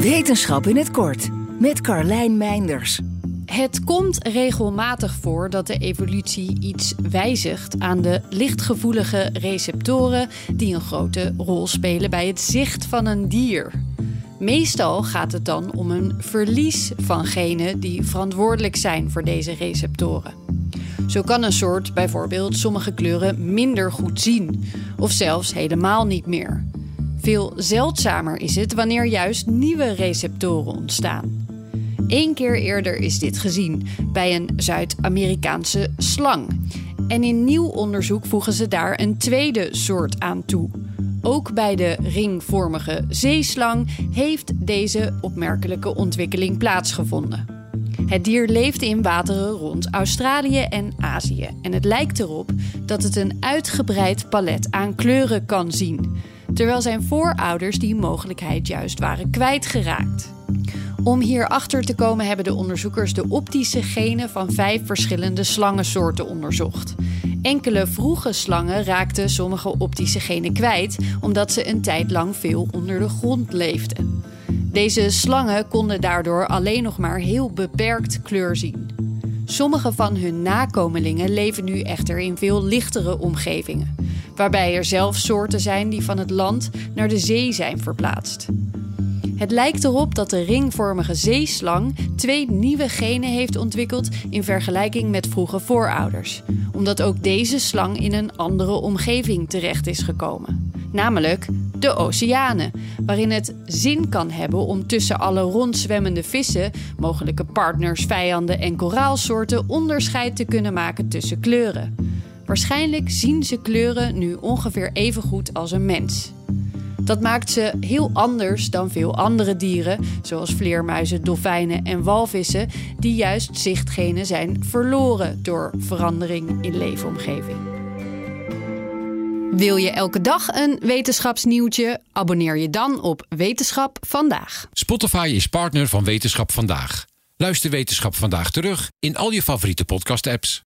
Wetenschap in het kort met Carlijn Meinders. Het komt regelmatig voor dat de evolutie iets wijzigt aan de lichtgevoelige receptoren die een grote rol spelen bij het zicht van een dier. Meestal gaat het dan om een verlies van genen die verantwoordelijk zijn voor deze receptoren. Zo kan een soort bijvoorbeeld sommige kleuren minder goed zien, of zelfs helemaal niet meer. Veel zeldzamer is het wanneer juist nieuwe receptoren ontstaan. Eén keer eerder is dit gezien bij een Zuid-Amerikaanse slang. En in nieuw onderzoek voegen ze daar een tweede soort aan toe. Ook bij de ringvormige zeeslang heeft deze opmerkelijke ontwikkeling plaatsgevonden. Het dier leeft in wateren rond Australië en Azië en het lijkt erop dat het een uitgebreid palet aan kleuren kan zien, terwijl zijn voorouders die mogelijkheid juist waren kwijtgeraakt. Om hierachter te komen hebben de onderzoekers de optische genen van vijf verschillende slangensoorten onderzocht. Enkele vroege slangen raakten sommige optische genen kwijt omdat ze een tijd lang veel onder de grond leefden. Deze slangen konden daardoor alleen nog maar heel beperkt kleur zien. Sommige van hun nakomelingen leven nu echter in veel lichtere omgevingen, waarbij er zelfs soorten zijn die van het land naar de zee zijn verplaatst. Het lijkt erop dat de ringvormige zeeslang twee nieuwe genen heeft ontwikkeld in vergelijking met vroege voorouders, omdat ook deze slang in een andere omgeving terecht is gekomen, namelijk de oceanen, waarin het zin kan hebben om tussen alle rondzwemmende vissen, mogelijke partners, vijanden en koraalsoorten onderscheid te kunnen maken tussen kleuren. Waarschijnlijk zien ze kleuren nu ongeveer even goed als een mens. Dat maakt ze heel anders dan veel andere dieren, zoals vleermuizen, dolfijnen en walvissen, die juist zichtgenen zijn verloren door verandering in leefomgeving. Wil je elke dag een wetenschapsnieuwtje? Abonneer je dan op Wetenschap vandaag. Spotify is partner van Wetenschap vandaag. Luister Wetenschap vandaag terug in al je favoriete podcast-apps.